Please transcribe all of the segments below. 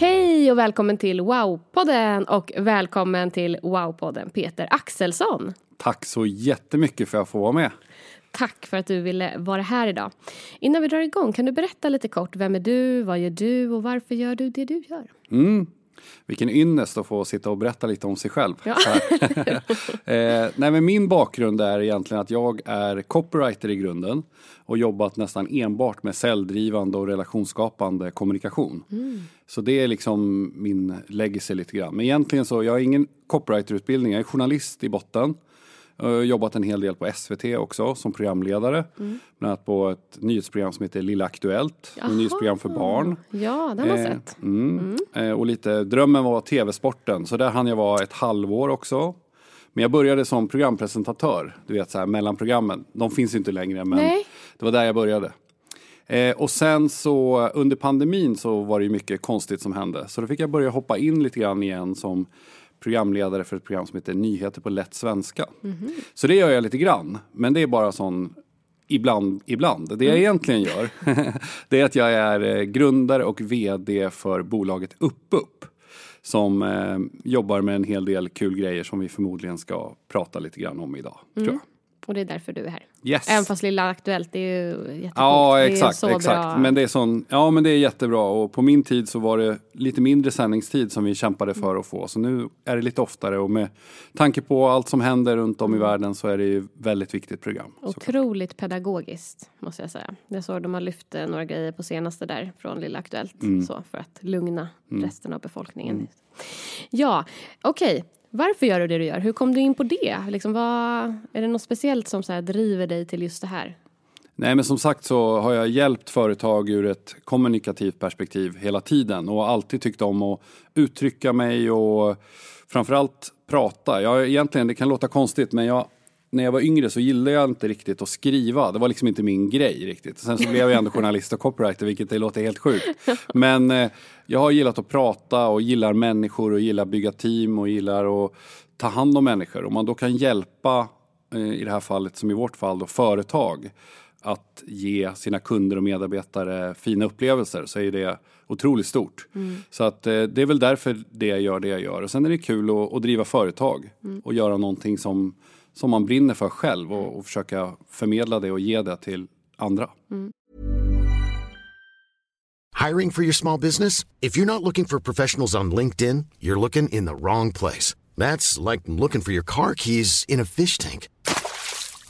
Hej och välkommen till Wow-podden och välkommen till Wow-podden Peter Axelsson. Tack så jättemycket för att jag får vara med. Tack för att du ville vara här idag. Innan vi drar igång, kan du berätta lite kort, vem är du, vad gör du och varför gör du det du gör? Mm. Vilken ynnest att få sitta och berätta lite om sig själv. Ja. eh, nej, men min bakgrund är egentligen att jag är copywriter i grunden och jobbat nästan enbart med säljdrivande och relationsskapande kommunikation. Mm. Så det är liksom min legacy lite grann. Men egentligen så, jag har ingen copywriterutbildning, jag är journalist i botten. Har jobbat en hel del på SVT också som programledare. Mm. Bland annat på ett nyhetsprogram som heter Lilla Aktuellt. Ett nyhetsprogram för barn. Ja, det har man Eh, sett. Mm. Eh, och lite, drömmen var TV-sporten, så där hann jag vara ett halvår också. Men jag började som programpresentatör, du vet så här mellan programmen. De finns inte längre men Nej. det var där jag började. Eh, och sen så under pandemin så var det ju mycket konstigt som hände. Så då fick jag börja hoppa in lite grann igen som programledare för ett program som heter Nyheter på lätt svenska. Så det gör jag lite grann, men det är bara sån ibland, ibland. Det jag egentligen gör, det är att jag är eh, grundare och VD för bolaget UppUpp. Som eh, jobbar med en hel del kul grejer som vi förmodligen ska prata lite grann om idag. Tror jag. Och det är därför du är här. Yes. Även fast Lilla Aktuellt, är ju jättecoolt. Ja, exakt, exakt. Bra. Men det är sån, ja men det är jättebra och på min tid så var det lite mindre sändningstid som vi kämpade för att få. Så nu är det lite oftare och med tanke på allt som händer runt om i världen så är det ju väldigt viktigt program. Otroligt pedagogiskt, måste jag säga. Det är så de har lyft eh, några grejer på senaste där från Lilla Aktuellt. Mm. Så, för att lugna resten av befolkningen. Ja, okej. Varför gör du det du gör? Hur kom du in på det? Liksom, vad, är det något speciellt som så här, driver dig till just det här? Nej men som sagt så har jag hjälpt företag ur ett kommunikativt perspektiv hela tiden och alltid tyckt om att uttrycka mig och framförallt prata. Jag egentligen, det kan låta konstigt men jag när jag var yngre så gillade jag inte riktigt att skriva. Det var liksom inte min grej riktigt. Sen så blev jag ändå journalist och copywriter vilket det låter helt sjukt. Men eh, jag har gillat att prata och gillar människor och gillar bygga team och gillar att ta hand om människor. Om man då kan hjälpa, eh, i det här fallet som i vårt fall då, företag att ge sina kunder och medarbetare fina upplevelser så är det otroligt stort. Så att eh, det är väl därför det jag gör det jag gör. Och sen är det kul att, att driva företag och göra någonting som, som man brinner för själv och, och försöka förmedla det och ge det till andra. Hiring for your small business? If you're not looking for professionals on LinkedIn, you're looking in the wrong place. That's like looking for your car keys in a fish tank.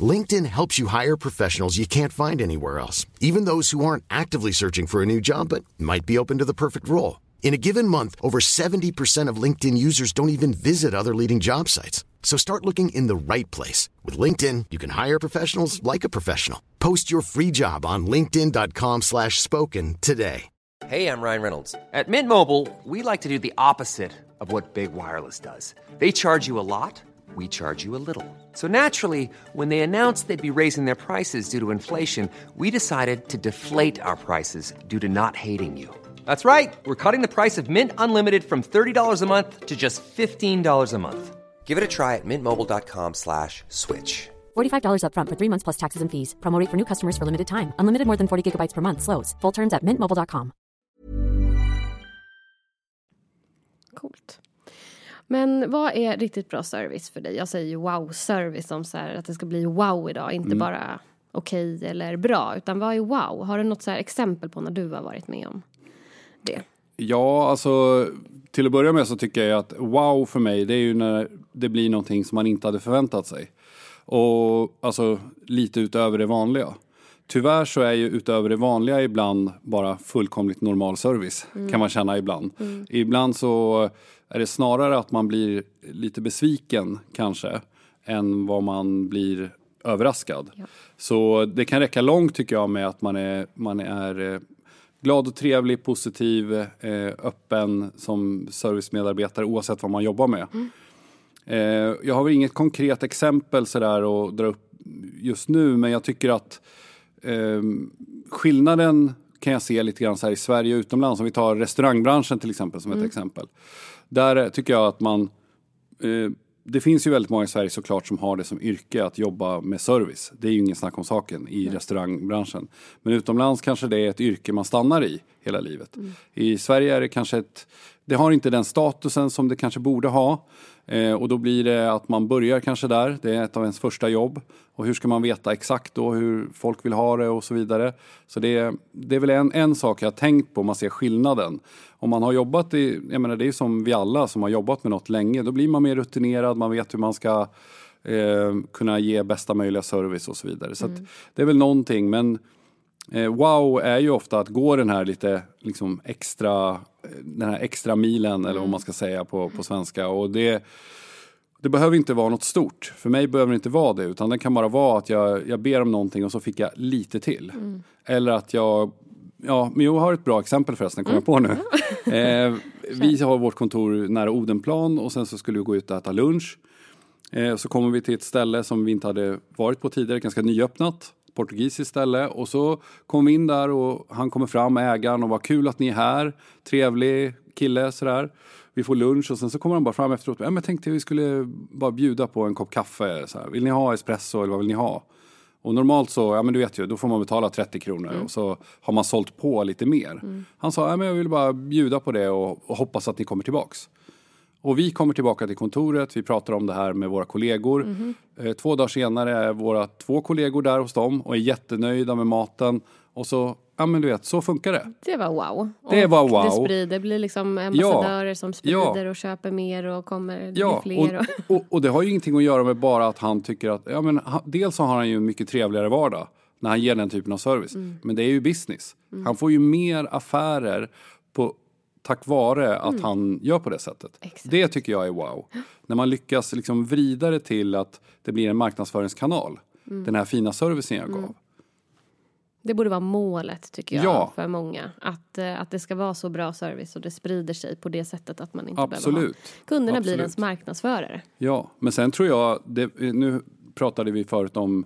LinkedIn helps you hire professionals you can't find anywhere else, even those who aren't actively searching for a new job but might be open to the perfect role. In a given month, over 70% of LinkedIn users don't even visit other leading job sites. So start looking in the right place. With LinkedIn, you can hire professionals like a professional. Post your free job on linkedin.com slash spoken today. Hey, I'm Ryan Reynolds. At Mint Mobile, we like to do the opposite of what Big Wireless does. They charge you a lot, we charge you a little. So naturally, when they announced they'd be raising their prices due to inflation, we decided to deflate our prices due to not hating you. That's right. We're cutting the price of Mint Unlimited from $30 a month to just $15 a month. Give it a try at mintmobile.com slash switch. $45 upfront for three months plus taxes and fees. Promo rate for new customers for limited time. Unlimited more than 40 gigabytes per month. Slows. Full terms at mintmobile.com. Coolt. Men vad är riktigt bra service för dig? Jag säger ju wow-service som så här, att det ska bli wow idag, inte Mm. bara okej eller bra. Utan vad är wow? Har du något så här exempel på när du har varit med om det? Ja, alltså till att börja med så tycker jag att wow för mig det är ju när det blir någonting som man inte hade förväntat sig. Och alltså lite utöver det vanliga. Tyvärr så är ju utöver det vanliga ibland bara fullkomligt normal service kan man känna ibland. Ibland så är det snarare att man blir lite besviken kanske än vad man blir överraskad. Så det kan räcka långt tycker jag med att man är, man är eh, glad och trevlig, positiv, eh, öppen som servicemedarbetare oavsett vad man jobbar med. Eh, jag har väl inget konkret exempel sådär att dra upp just nu men jag tycker att eh, skillnaden kan jag se lite grann så här i Sverige och utomlands. Om vi tar restaurangbranschen till exempel som ett exempel. Där tycker jag att man det finns ju väldigt många i Sverige såklart som har det som yrke att jobba med service. Det är ju ingen snack om saken i restaurangbranschen. Men utomlands kanske det är ett yrke man stannar i hela livet. I Sverige är det kanske ett, det har inte den statusen som det kanske borde ha. Eh, och då blir det att man börjar kanske där, det är ett av ens första jobb. Och hur ska man veta exakt då hur folk vill ha det och så vidare. Så det, det är väl en, en sak jag tänkt på, man ser skillnaden. Om man har jobbat i, jag menar det är som vi alla som har jobbat med något länge, då blir man mer rutinerad, man vet hur man ska eh, kunna ge bästa möjliga service och så vidare. Så att det är väl någonting, men Eh, wow är ju ofta att gå den här lite liksom extra, den här extra milen eller vad man ska säga på, på svenska. Och det, det behöver inte vara något stort. För mig behöver det inte vara det. Utan det kan bara vara att jag, jag ber om någonting och så fick jag lite till. Eller att jag Ja, men jag har ett bra exempel förresten, kommer jag på nu. Eh, vi har vårt kontor nära Odenplan och sen så skulle vi gå ut och äta lunch. Eh, så kommer vi till ett ställe som vi inte hade varit på tidigare, ganska nyöppnat. Portugisiskt ställe och så kom vi in där och han kommer fram, ägaren och vad kul att ni är här. Trevlig kille sådär. Vi får lunch och sen så kommer han bara fram efteråt. Ja, men jag tänkte vi skulle bara bjuda på en kopp kaffe. Så här. Vill ni ha espresso eller vad vill ni ha? Och normalt så, ja men du vet ju, då får man betala 30 kronor och så har man sålt på lite mer. Han sa, ja men jag vill bara bjuda på det och, och hoppas att ni kommer tillbaks. Och vi kommer tillbaka till kontoret, vi pratar om det här med våra kollegor. Eh, två dagar senare är våra två kollegor där hos dem och är jättenöjda med maten. Och så, ja men du vet, så funkar det. Det var wow. Det och var wow. Det sprider, det blir liksom ambassadörer som sprider och köper mer och kommer, det Ja, blir fler. och, och, och det har ju ingenting att göra med bara att han tycker att, ja men dels så har han ju en mycket trevligare vardag när han ger den typen av service. Mm. Men det är ju business. Han får ju mer affärer på, tack vare att han gör på det sättet. Mm. Exakt. Det tycker jag är wow. När man lyckas liksom vrida det till att det blir en marknadsföringskanal. Mm. Den här fina servicen jag gav. Det borde vara målet tycker jag Ja. för många. Att, eh, att det ska vara så bra service och det sprider sig på det sättet att man inte behöver ha. Absolut. Kunderna blir Absolut. ens marknadsförare. Ja, men sen tror jag, det, nu pratade vi förut om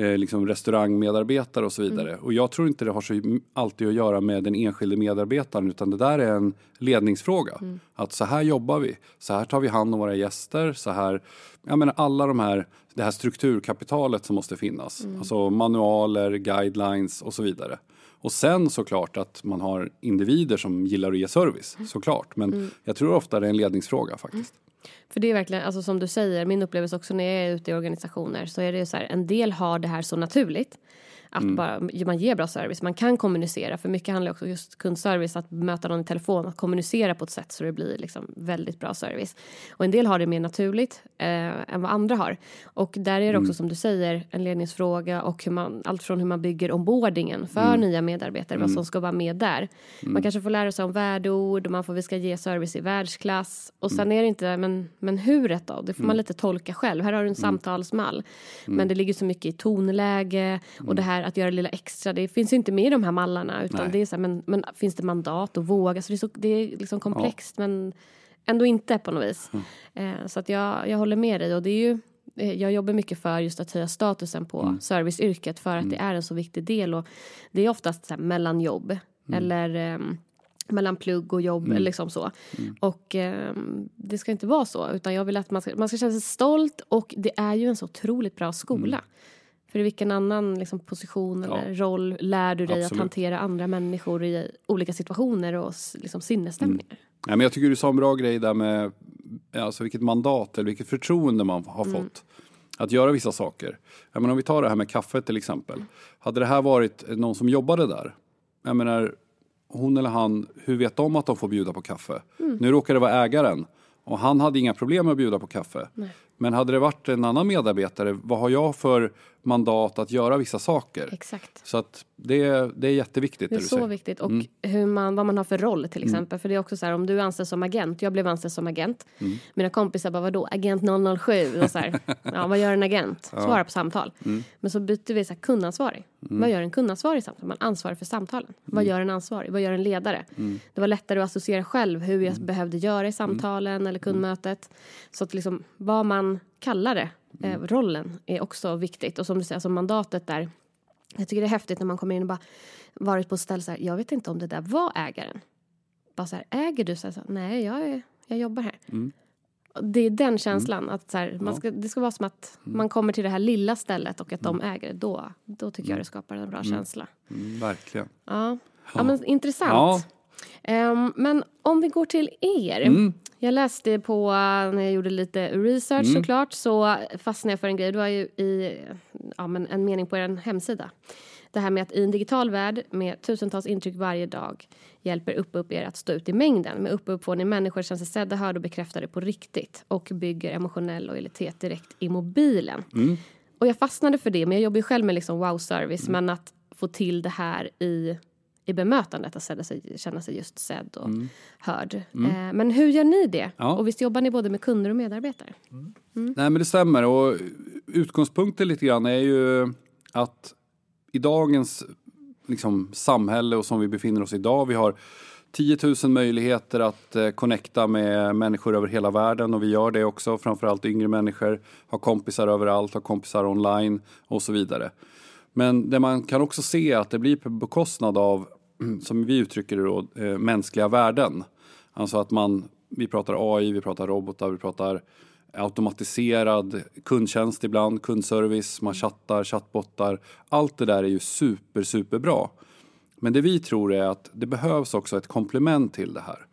eh, liksom restaurangmedarbetare och så vidare. Och jag tror inte det har så alltid att göra med den enskilde medarbetaren utan det där är en ledningsfråga. Att så här jobbar vi, så här tar vi hand om våra gäster, så här, jag menar alla de här, det här strukturkapitalet som måste finnas. Alltså manualer, guidelines och så vidare. Och sen såklart att man har individer som gillar att ge service, såklart. Men jag tror ofta det är en ledningsfråga faktiskt. För det är verkligen, alltså som du säger, min upplevelse också när jag är ute i organisationer så är det ju så här, en del har det här så naturligt. Att Mm. bara, man ger bra service, man kan kommunicera. För mycket handlar också just kundservice, att möta någon i telefon, att kommunicera på ett sätt så det blir liksom väldigt bra service. Och en del har det mer naturligt eh, än vad andra har. Och där är det också Mm. som du säger en ledningsfråga och hur man, allt från hur man bygger onboardingen för Mm. nya medarbetare, vad som ska vara med där. Man kanske får lära sig om värdeord man får, vi ska ge service i världsklass. Och Mm. sen är det inte, men, men huret då? Det får man lite tolka själv. Här har du en samtalsmall. Mm. Men det ligger så mycket i tonläge och det här att göra lilla extra. Det finns ju inte med i de här mallarna. Utan Nej. det är så här, men, men finns det mandat och våga? Så det är, så, det är liksom komplext men ändå inte på något vis. Mm. Eh, så att jag, jag håller med dig och det är ju eh, jag jobbar mycket för just att höja statusen på Mm. serviceyrket för att det är en så viktig del och det är oftast så här mellan jobb Mm. eller ehm, mellan plugg och jobb eller liksom så. Och ehm, det ska inte vara så utan jag vill att man ska, man ska känna sig stolt och det är ju en så otroligt bra skola. För i vilken annan liksom, position Ja. eller roll lär du dig att Absolut. hantera andra människor i olika situationer och liksom, sinnesstämningar? Nej, men jag tycker du sa en bra grej där med alltså vilket mandat eller vilket förtroende man har fått. Att göra vissa saker. Jag menar, om vi tar det här med kaffet till exempel. Hade det här varit någon som jobbade där. Jag menar, hon eller han, hur vet de att de får bjuda på kaffe? Nu råkar det vara ägaren. Och han hade inga problem med att bjuda på kaffe. Men hade det varit en annan medarbetare, vad har jag för mandat att göra vissa saker? Exakt. Så att Det, det är jätteviktigt. Det är så säger. viktigt. Och Mm. hur man, vad man har för roll till exempel. För det är också så här, om du är anställd som agent. Jag blev anställd som agent. Mm. Mina kompisar bara, vadå, agent 007? Och så här, ja, vad gör en agent? Svara på samtal. Mm. Men så bytte vi så här, kundansvarig. Vad gör en kundansvarig samtal? Man ansvarar för samtalen. Vad Mm. gör en ansvarig? Vad gör en ledare? Det var lättare att associera själv hur Mm. jag behövde göra i samtalen eller kundmötet. Så att liksom, vad man kallar det, Mm. rollen, är också viktigt. Och som du säger, alltså mandatet där. Jag tycker det är häftigt när man kommer in och bara varit på ett ställe så här, jag vet inte om det där var ägaren. Bara så här, äger du? Så här, så, Nej, jag, är, jag jobbar här. Mm. Det är den känslan, att så här, man ska, det ska vara som att man kommer till det här lilla stället och att de äger det. Då, då tycker jag det skapar en bra känsla. Mm, verkligen. Ja. ja, men intressant. Ja. Ehm, men om vi går till er. Mm. Jag läste på, när jag gjorde lite research Mm. såklart, så fastnade jag för en grej. Det var ju i ja, men en mening på er hemsida. Det här med att i en digital värld med tusentals intryck varje dag hjälper upp upp er att stå ut i mängden. Med upp upp får ni människor känner sig sedda, hörda och bekräftade på riktigt och bygger emotionell lojalitet direkt i mobilen. Mm. Och jag fastnade för det, men jag jobbar ju själv med liksom wow-service, men att få till det här i, i bemötandet, att känna sig, känna sig just sedd och hörd. Eh, men hur gör ni det? Ja. Och visst jobbar ni både med kunder och medarbetare? Nej men det stämmer och utgångspunkten lite grann är ju att i dagens liksom, samhälle och som vi befinner oss idag, vi har 10 000 möjligheter att eh, connecta med människor över hela världen och vi gör det också, framförallt yngre människor, har kompisar överallt, har kompisar online och så vidare. Men det man kan också se är att det blir på bekostnad av, som vi uttrycker det då, eh, mänskliga värden. Alltså att man, vi pratar AI, vi pratar robotar, vi pratar automatiserad kundtjänst ibland, kundservice, man chattar, chattbottar. Allt det där är ju super, superbra. Men det vi tror är att det behövs också ett komplement till det här.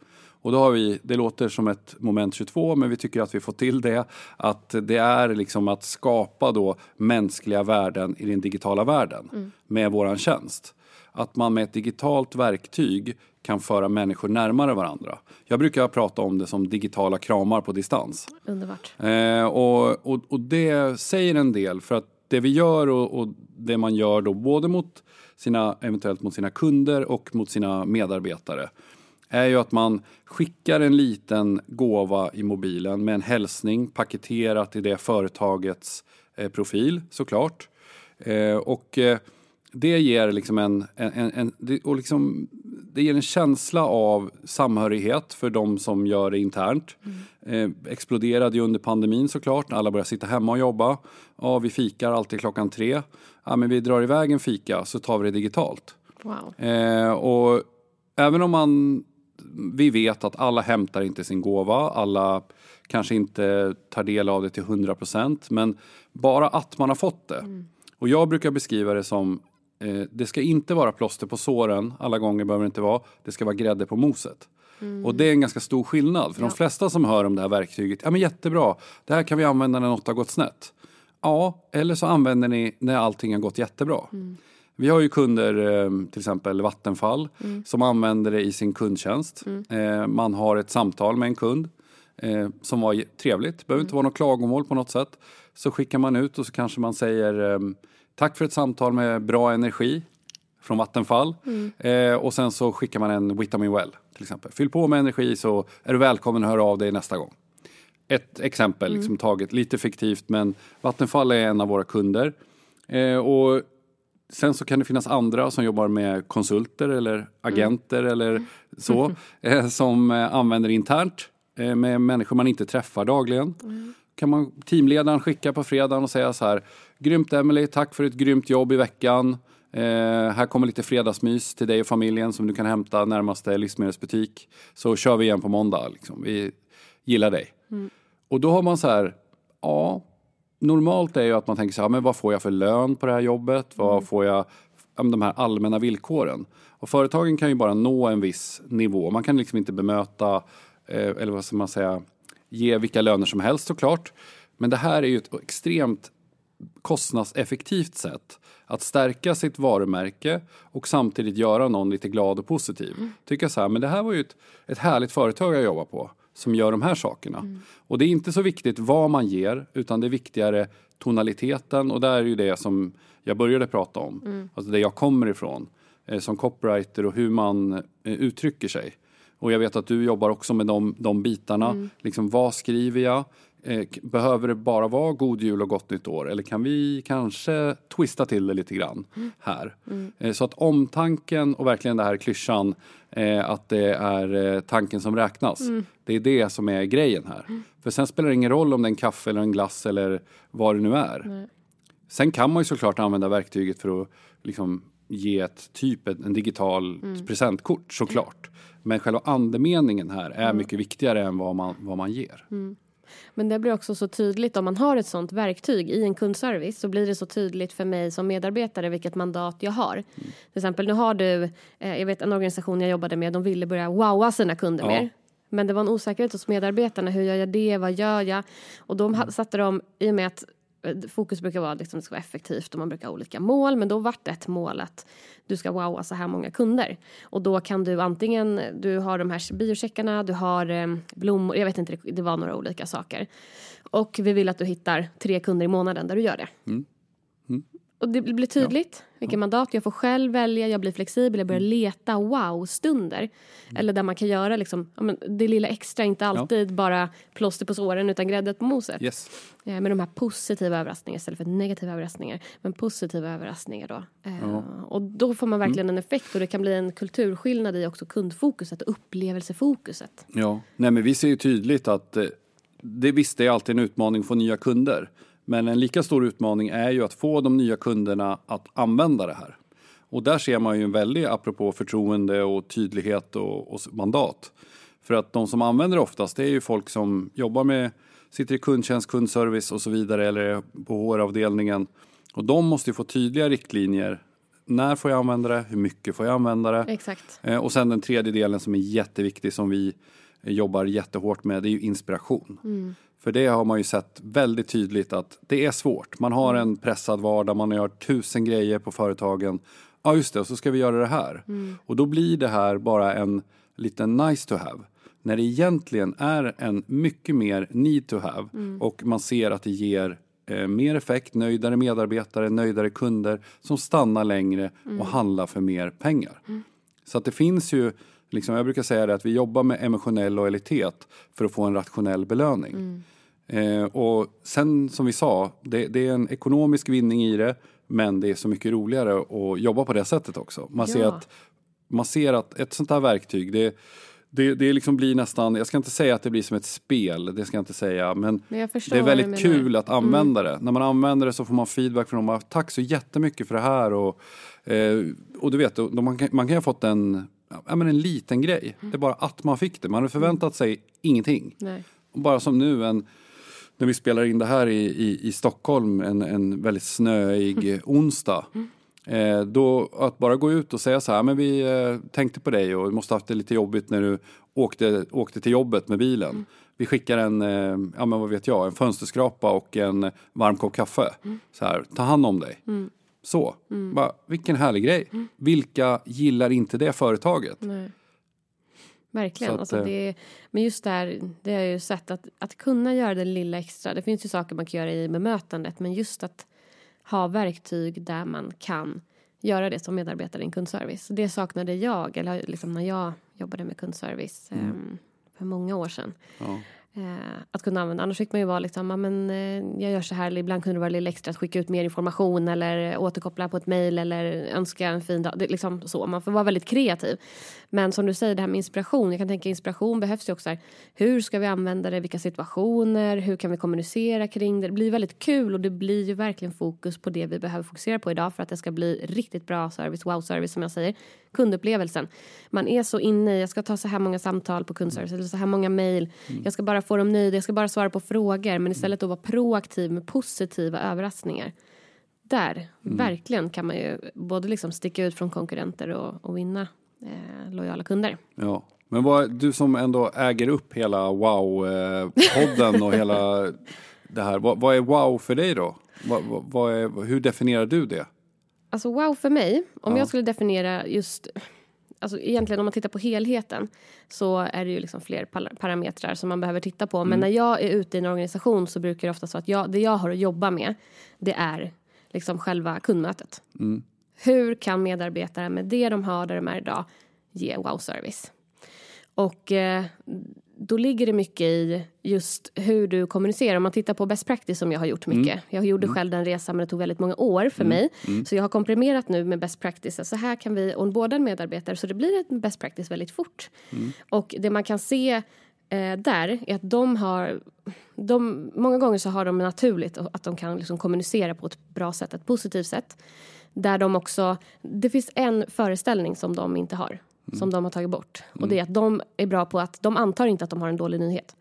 Och då har vi, det låter som ett moment 22 men vi tycker att vi får till det. Att det är liksom att skapa då mänskliga värden i den digitala världen med våran tjänst. Att man med ett digitalt verktyg kan föra människor närmare varandra. Jag brukar prata om det som digitala kramar på distans. Underbart. Eh, och, och, och det säger en del för att det vi gör och, och det man gör då både mot sina, eventuellt mot sina kunder och mot sina medarbetare är ju att man skickar en liten gåva i mobilen med en hälsning paketerat i det företagets eh, profil såklart. Eh, och eh, det ger liksom en, en, en, en och liksom, det ger en känsla av samhörighet för de som gör det internt. Eh, exploderade ju under pandemin såklart, när alla började sitta hemma och jobba. Ja, vi fikar alltid klockan tre. Ja, men vi drar iväg en fika så tar vi det digitalt. Wow. Eh, och även om man, vi vet att alla hämtar inte sin gåva, alla kanske inte tar del av det till 100 procent, men bara att man har fått det. Och jag brukar beskriva det som, eh, det ska inte vara plåster på såren, alla gånger behöver det inte vara, det ska vara grädde på moset. Och det är en ganska stor skillnad, för de flesta som hör om det här verktyget, ja men jättebra, det här kan vi använda när något har gått snett. Ja, eller så använder ni när allting har gått jättebra. Vi har ju kunder, eh, till exempel Vattenfall, som använder det i sin kundtjänst. Eh, Man har ett samtal med en kund eh, som var trevligt, behöver inte vara något klagomål på något sätt. Så skickar man ut och så kanske man säger tack för ett samtal med bra energi från Vattenfall. Eh, och sen så skickar man en Vitamin Well till exempel. Fyll på med energi så är du välkommen att höra av dig nästa gång. Ett exempel liksom taget, lite fiktivt men Vattenfall är en av våra kunder. Och Sen så kan det finnas andra som jobbar med konsulter eller agenter eller så. Eh, som eh, använder internt eh, med människor man inte träffar dagligen. Kan man teamledaren skicka på fredagen och säga så här. Grymt Emily, tack för ett grymt jobb i veckan. Eh, här kommer lite fredagsmys till dig och familjen som du kan hämta närmaste livsmedelsbutik. Så kör vi igen på måndag. Liksom. Vi gillar dig. Och då har man så här, ja, normalt är ju att man tänker så här, men vad får jag för lön på det här jobbet? Vad får jag, de här allmänna villkoren? Och företagen kan ju bara nå en viss nivå. Man kan liksom inte bemöta, eh, eller vad ska man säga, ge vilka löner som helst såklart. Men det här är ju ett extremt kostnadseffektivt sätt att stärka sitt varumärke och samtidigt göra någon lite glad och positiv. Tycka så här, men det här var ju ett, ett härligt företag jag jobbar på som gör de här sakerna. Och det är inte så viktigt vad man ger utan det är viktigare tonaliteten och där är ju det som jag började prata om. Mm. Alltså det jag kommer ifrån eh, som copywriter och hur man eh, uttrycker sig. Och jag vet att du jobbar också med de, de bitarna. Mm. Liksom, vad skriver jag? Eh, behöver det bara vara god jul och gott nytt år? Eller kan vi kanske twista till det lite grann Mm. här? Eh, så att omtanken och verkligen det här klyschan eh, att det är tanken som räknas. Mm. Det är det som är grejen här. För sen spelar det ingen roll om det är en kaffe eller en glass eller vad det nu är. Sen kan man ju såklart använda verktyget för att liksom ge ett typ en, en digital presentkort såklart. Men själva andemeningen här är mycket viktigare än vad man, vad man ger. Men det blir också så tydligt om man har ett sånt verktyg i en kundservice så blir det så tydligt för mig som medarbetare vilket mandat jag har. Mm. Till exempel nu har du, eh, jag vet en organisation jag jobbade med, de ville börja wowa sina kunder Ja. mer. Men det var en osäkerhet hos medarbetarna, hur gör jag det, vad gör jag? Och då ha- satte de, i och med att fokus brukar vara liksom att liksom det ska vara effektivt och man brukar ha olika mål, men då vart ett mål att du ska wowa så här många kunder. Och då kan du antingen, du har de här biocheckarna, du har eh, blommor, jag vet inte, det- det var några olika saker. Och vi vill att du hittar tre kunder i månaden där du gör det. Mm. Mm. Och det blir tydligt vilket mandat jag får själv välja, jag blir flexibel, jag börjar leta wow-stunder. Eller där man kan göra liksom, ja, men det lilla extra, inte alltid bara plåster på såren utan gräddet på moset. Yes. Eh, Med de här positiva överraskningarna istället för negativa överraskningar. Men positiva överraskningar då. Eh, Och då får man verkligen en effekt och det kan bli en kulturskillnad i också kundfokuset och upplevelsefokuset. Ja, nej men vi ser ju tydligt att eh, det visst det är alltid en utmaning att få nya kunder. Men en lika stor utmaning är ju att få de nya kunderna att använda det här. Och där ser man ju en väldig, apropå förtroende och tydlighet och, och mandat. För att de som använder det oftast det är ju folk som jobbar med, sitter i kundtjänst, kundservice och så vidare eller på HR-avdelningen. Och de måste ju få tydliga riktlinjer. När får jag använda det? Hur mycket får jag använda det? Exakt. Eh, Och sen den tredje delen som är jätteviktig som vi jobbar jättehårt med, det är ju inspiration. För det har man ju sett väldigt tydligt att det är svårt. Man har en pressad vardag, man gör tusen grejer på företagen. Ja just det, och så ska vi göra det här. Och då blir det här bara en liten nice to have. När det egentligen är en mycket mer need to have och man ser att det ger eh, mer effekt, nöjdare medarbetare, nöjdare kunder som stannar längre och handlar för mer pengar. Så att det finns ju, liksom, jag brukar säga det att vi jobbar med emotionell lojalitet för att få en rationell belöning. Eh, och sen som vi sa, det, det är en ekonomisk vinning i det men det är så mycket roligare att jobba på det sättet också. Man, ser, Ja. att, man ser att ett sånt här verktyg, det, det, det liksom blir nästan, jag ska inte säga att det blir som ett spel, det ska jag inte säga, men Men det är väldigt. Mm. kul att använda det. När man använder det så får man feedback från dem. Tack så jättemycket för det här. Och, eh, och du vet, de, man, kan, man kan ha fått en, ja, men en liten grej. Det är bara att man fick det. Man hade förväntat sig ingenting. Nej. Bara som nu, en, när vi spelar in det här i, i, i Stockholm en, en väldigt snöig onsdag. Eh, då att bara gå ut och säga så här, men vi eh, tänkte på dig och måste ha haft det lite jobbigt när du åkte, åkte till jobbet med bilen. Vi skickar en, eh, ja men vad vet jag, en fönsterskrapa och en varm kopp kaffe. Så här, ta hand om dig. Så, bara, vilken härlig grej. Vilka gillar inte det företaget? Nej. Verkligen. Att, alltså eh, det, men just där, det har jag ju sett att, att kunna göra det lilla extra. Det finns ju saker man kan göra i bemötandet men just att ha verktyg där man kan göra det som medarbetare i en kundservice. Det saknade jag, eller liksom när jag jobbade med kundservice em, för många år sedan. Ja. Eh, att kunna använda. Annars fick man ju vara liksom, ja, men, eh, jag gör så här, eller ibland kunde det vara lite extra att skicka ut mer information eller återkoppla på ett mejl eller önska en fin dag. Det, liksom så. Man får vara väldigt kreativ. Men som du säger, det här med inspiration. Jag kan tänka inspiration behövs ju också här. Hur ska vi använda det? Vilka situationer? Hur kan vi kommunicera kring det? Det blir väldigt kul och det blir ju verkligen fokus på det vi behöver fokusera på idag för att det ska bli riktigt bra service, wow-service som jag säger. Kundupplevelsen. Man är så inne i, jag ska ta så här många samtal på kundservice eller så här många mejl. Jag ska bara få dem nöjda, jag ska bara svara på frågor. Men istället att vara proaktiv med positiva överraskningar. Där, verkligen kan man ju både liksom sticka ut från konkurrenter och, och vinna eh, lojala kunder. Ja, men vad, du som ändå äger upp hela Wow-podden och hela det här. Vad, vad är Wow för dig då? Vad, vad, vad är, hur definierar du det? Alltså wow för mig, om Ja. jag skulle definiera just alltså egentligen om man tittar på helheten så är det ju liksom fler par- parametrar som man behöver titta på. Men när jag är ute i en organisation så brukar det ofta så att jag, det jag har att jobba med det är liksom själva kundmötet. Hur kan medarbetare med det de har där de är idag ge wow-service? Och eh, då ligger det mycket i just hur du kommunicerar. Om man tittar på best practice som jag har gjort mycket. Jag gjorde själv den resan men det tog väldigt många år för mig. Så jag har komprimerat nu med best practice. Så här kan vi onboarda en medarbetare så det blir ett best practice väldigt fort. Och det man kan se eh, där är att de har... De, många gånger så har de naturligt att de kan liksom kommunicera på ett bra sätt, ett positivt sätt. Där de också... Det finns en föreställning som de inte har. Som de har tagit bort. Och det är att de är bra på att de antar inte att de har en dålig nyhet.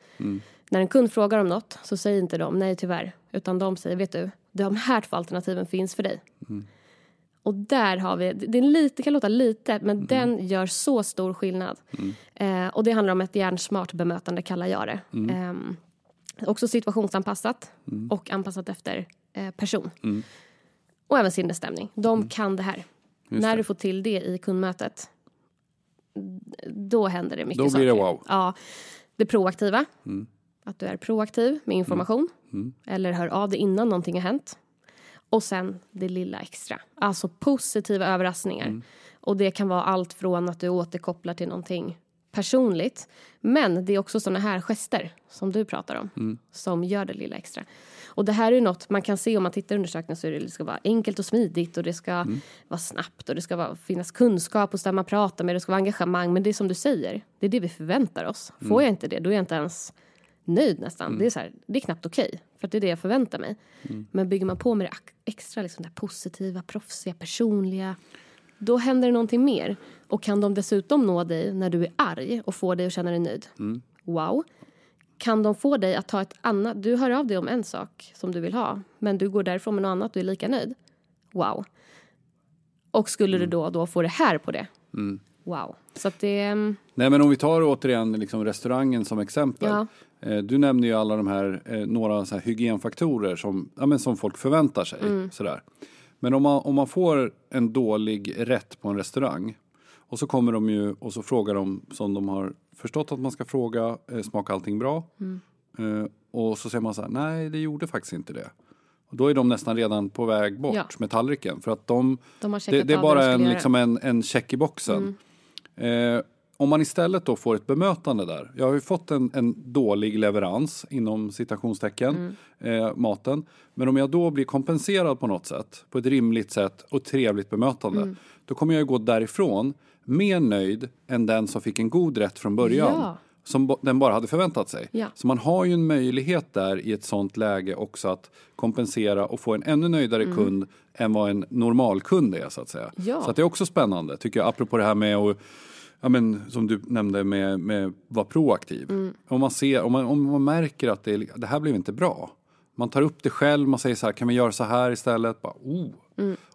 När en kund frågar om något så säger inte de nej tyvärr. Utan de säger vet du, de här två alternativen finns för dig. Och där har vi, det, är lite, det kan låta lite men den gör så stor skillnad. Eh, och det handlar om ett hjärnsmart bemötande kallar jag det. Ehm, också situationsanpassat och anpassat efter eh, person. Och även sinnesstämning. De kan det här. När det. du får till det i kundmötet då händer det mycket Då blir saker. det wow. Ja, det proaktiva. Att du är proaktiv med information. Eller hör av dig innan någonting har hänt. Och sen det lilla extra. Alltså positiva överraskningar. Och det kan vara allt från att du återkopplar till någonting personligt. Men det är också såna här gester som du pratar om. Som gör det lilla extra. Och det här är ju något man kan se om man tittar i undersökningen så är det, det ska vara enkelt och smidigt och det ska vara snabbt och det ska vara, finnas kunskap hos den man pratar med, det ska vara engagemang. Men det är som du säger, det är det vi förväntar oss. Får jag inte det, då är jag inte ens nöjd nästan. Det, är så här, det är knappt okej, för att det är det jag förväntar mig. Men bygger man på med det extra liksom det positiva, proffsiga, personliga då händer det någonting mer. Och kan de dessutom nå dig när du är arg och få dig att känna dig nöjd? Wow. Kan de få dig att ta ett annat... Du hör av dig om en sak som du vill ha men du går därifrån med något annat och är lika nöjd. Wow. Och skulle du då, då få det här på det? Wow. Så att det... mm, Nej men om vi tar återigen liksom restaurangen som exempel. Ja. Eh, Du nämner ju alla de här, eh, några så här hygienfaktorer som, ja, men som folk förväntar sig. Mm. Sådär. Men om man, om man får en dålig rätt på en restaurang och så kommer de ju och så frågar de som de har förstått att man ska fråga, eh, smakar allting bra? Mm. Eh, och så säger man så här, nej det gjorde faktiskt inte det. Och då är de nästan redan på väg bort Ja. med tallriken. För att de, De det, det är bara en. Mm. liksom en, en check i boxen. Eh, om man istället då får ett bemötande där. Jag har ju fått en, en dålig leverans inom citationstecken, Mm. eh, maten. Men om jag då blir kompenserad på något sätt, på ett rimligt sätt och trevligt bemötande. Mm. Då kommer jag ju gå därifrån mer nöjd än den som fick en god rätt från början. Ja. Som den bara hade förväntat sig. Ja. Så man har ju en möjlighet där i ett sånt läge också att kompensera och få en ännu nöjdare kund än vad en normalkund är så att säga. Ja. Så att det är också spännande tycker jag, apropå det här med att Ja, men, som du nämnde med, med vara proaktiv. Om, man ser, om, man, om man märker att det, det här blev inte bra. Man tar upp det själv, man säger så här, kan vi göra så här istället? Bara, oh.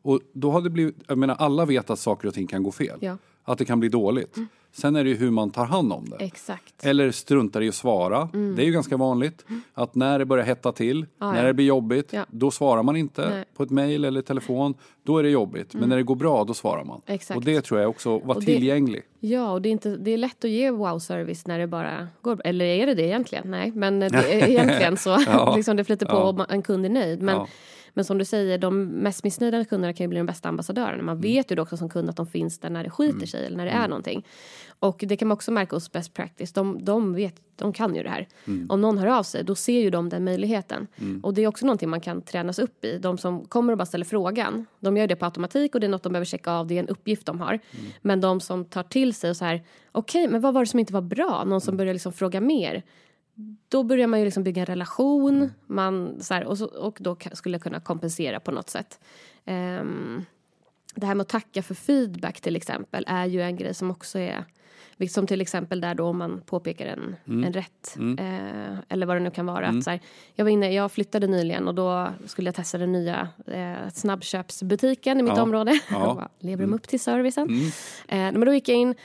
Och då har det blivit, jag menar alla vet att saker och ting kan gå fel. Ja. Att det kan bli dåligt. Sen är det ju hur man tar hand om det. Exakt. Eller struntar i att svara. Det är ju ganska vanligt. Att när det börjar hetta till, Ja, när det blir jobbigt, Ja. då svarar man inte Nej. på ett mejl eller telefon. Då är det jobbigt. Men när det går bra, då svarar man. Exakt. Och det tror jag också, Och det- tillgänglig. Ja, och det är, inte, det är lätt att ge wow-service när det bara går bra. Eller är det det egentligen? Nej, men det egentligen så Ja. liksom det flyter på Ja. och en kund är nöjd. Men, Ja. Men som du säger, de mest missnöjda kunderna kan ju bli de bästa ambassadörerna. Man Mm. vet ju då också som kund att de finns där när det skiter sig eller när det är någonting. Och det kan man också märka hos Best Practice. De, de, vet, de kan ju det här. Mm. Om någon hör av sig, då ser ju de den möjligheten. Och det är också någonting man kan tränas upp i. De som kommer och bara ställer frågan, de gör det på automatik och det är något de behöver checka av. Det är en uppgift de har. Men de som tar till sig och så här, okej, men vad var det som inte var bra? Någon som börjar liksom fråga mer. Då börjar man ju liksom bygga en relation. Man, så här, och, så, och då skulle jag kunna kompensera på något sätt. Ehm, det här med att tacka för feedback till exempel är ju en grej som också är som till exempel där då om man påpekar en, en rätt eh, eller vad det nu kan vara. Att så här, jag, var inne, jag flyttade nyligen och då skulle jag testa den nya eh, snabbköpsbutiken i mitt Ja. område. Ja. Bara, Lever de upp till servicen? Eh, men då gick jag in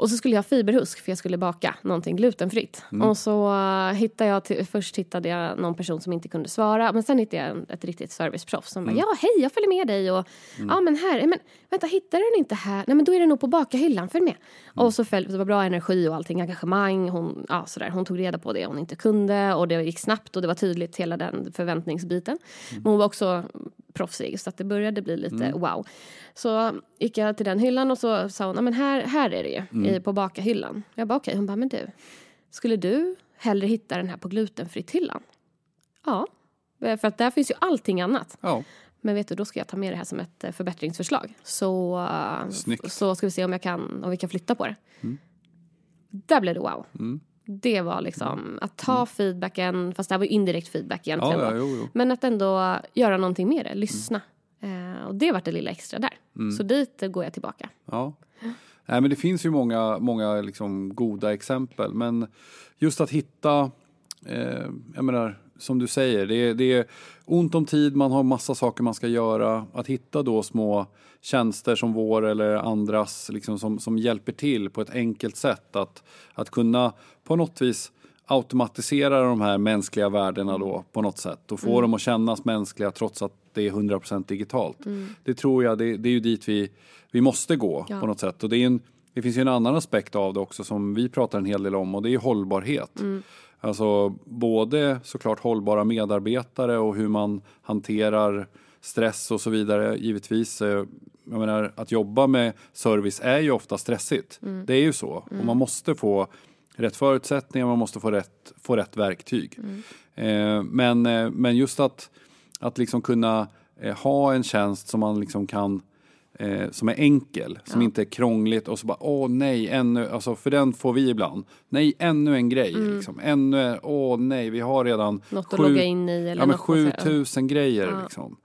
Och så skulle jag ha fiberhusk för jag skulle baka någonting glutenfritt. Och så uh, hittade jag, till, först hittade jag någon person som inte kunde svara. Men sen hittade jag en, ett riktigt serviceproffs som bara, ja hej jag följer med dig och ja men här, men vänta hittar du den inte här? Nej men då är den nog på bakahyllan, följ med. Och så följde, det var bra energi och allting, engagemang. Hon, ja, sådär. hon tog reda på det hon inte kunde och det gick snabbt och det var tydligt hela den förväntningsbiten. Men hon var också proffsig så att det började bli lite wow. Så gick jag till den hyllan och så sa hon, "Ja, men här, här är det ju, i, på bakahyllan. Jag bara okej, hon bara, men du, skulle du hellre hitta den här på glutenfritt hyllan? Ja, för att där finns ju allting annat. Ja. Men vet du, då ska jag ta med det här som ett eh, förbättringsförslag. Så, eh, Snyggt. så ska vi se om, jag kan, om vi kan flytta på det. Där blev det wow. Det var liksom att ta feedbacken, fast det här var ju indirekt feedback Ja, egentligen. ja, då. jo, jo. Men att ändå göra någonting med det, lyssna. Eh, och det vart det lilla extra där. Så dit går jag tillbaka. Ja. Nej, men det finns ju många, många liksom goda exempel. Men just att hitta, eh, jag menar, som du säger, det är, det är ont om tid, man har massa saker man ska göra. Att hitta då små tjänster som vår eller andras liksom, som, som hjälper till på ett enkelt sätt. Att, att kunna på något vis automatisera de här mänskliga värdena då på något sätt och få dem att kännas mänskliga trots att det är 100% digitalt. Det tror jag, det, det är ju dit vi, vi måste gå Ja. på något sätt. Och det, är en, det finns ju en annan aspekt av det också som vi pratar en hel del om och det är hållbarhet. Alltså både såklart hållbara medarbetare och hur man hanterar stress och så vidare givetvis. Eh, Jag menar, att jobba med service är ju ofta stressigt. Det är ju så. Och man måste få rätt förutsättningar, man måste få rätt, få rätt verktyg. Eh, men, eh, men just att, att liksom kunna ha en tjänst som man liksom kan eh, som är enkel, som inte är krångligt och så bara åh nej, ännu, alltså för den får vi ibland. Nej, ännu en grej liksom. Ännu, åh nej, vi har redan Något att logga in i eller ja, men något man säger. 7000 grejer liksom.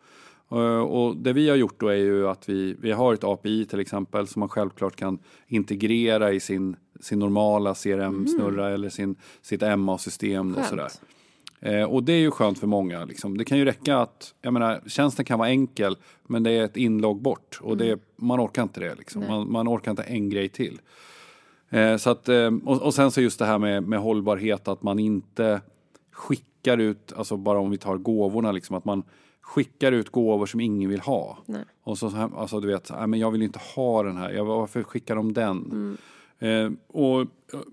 Eh, Och det vi har gjort då är ju att vi, vi har ett API till exempel som man självklart kan integrera i sin, sin normala CRM-snurra eller sin, sitt MA-system och sådär. Eh, och det är ju skönt för många. Liksom. Det kan ju räcka att, jag menar, tjänsten kan vara enkel men det är ett inlogg bort och det, man orkar inte det. Liksom. Man, man orkar inte en grej till. Eh, så att, eh, och, och sen så just det här med, med hållbarhet, att man inte skickar ut, alltså bara om vi tar gåvorna, liksom, att man skickar ut gåvor som ingen vill ha. Nej. Och så, alltså du vet, men jag vill inte ha den här, jag, varför skickar de den? Eh, och,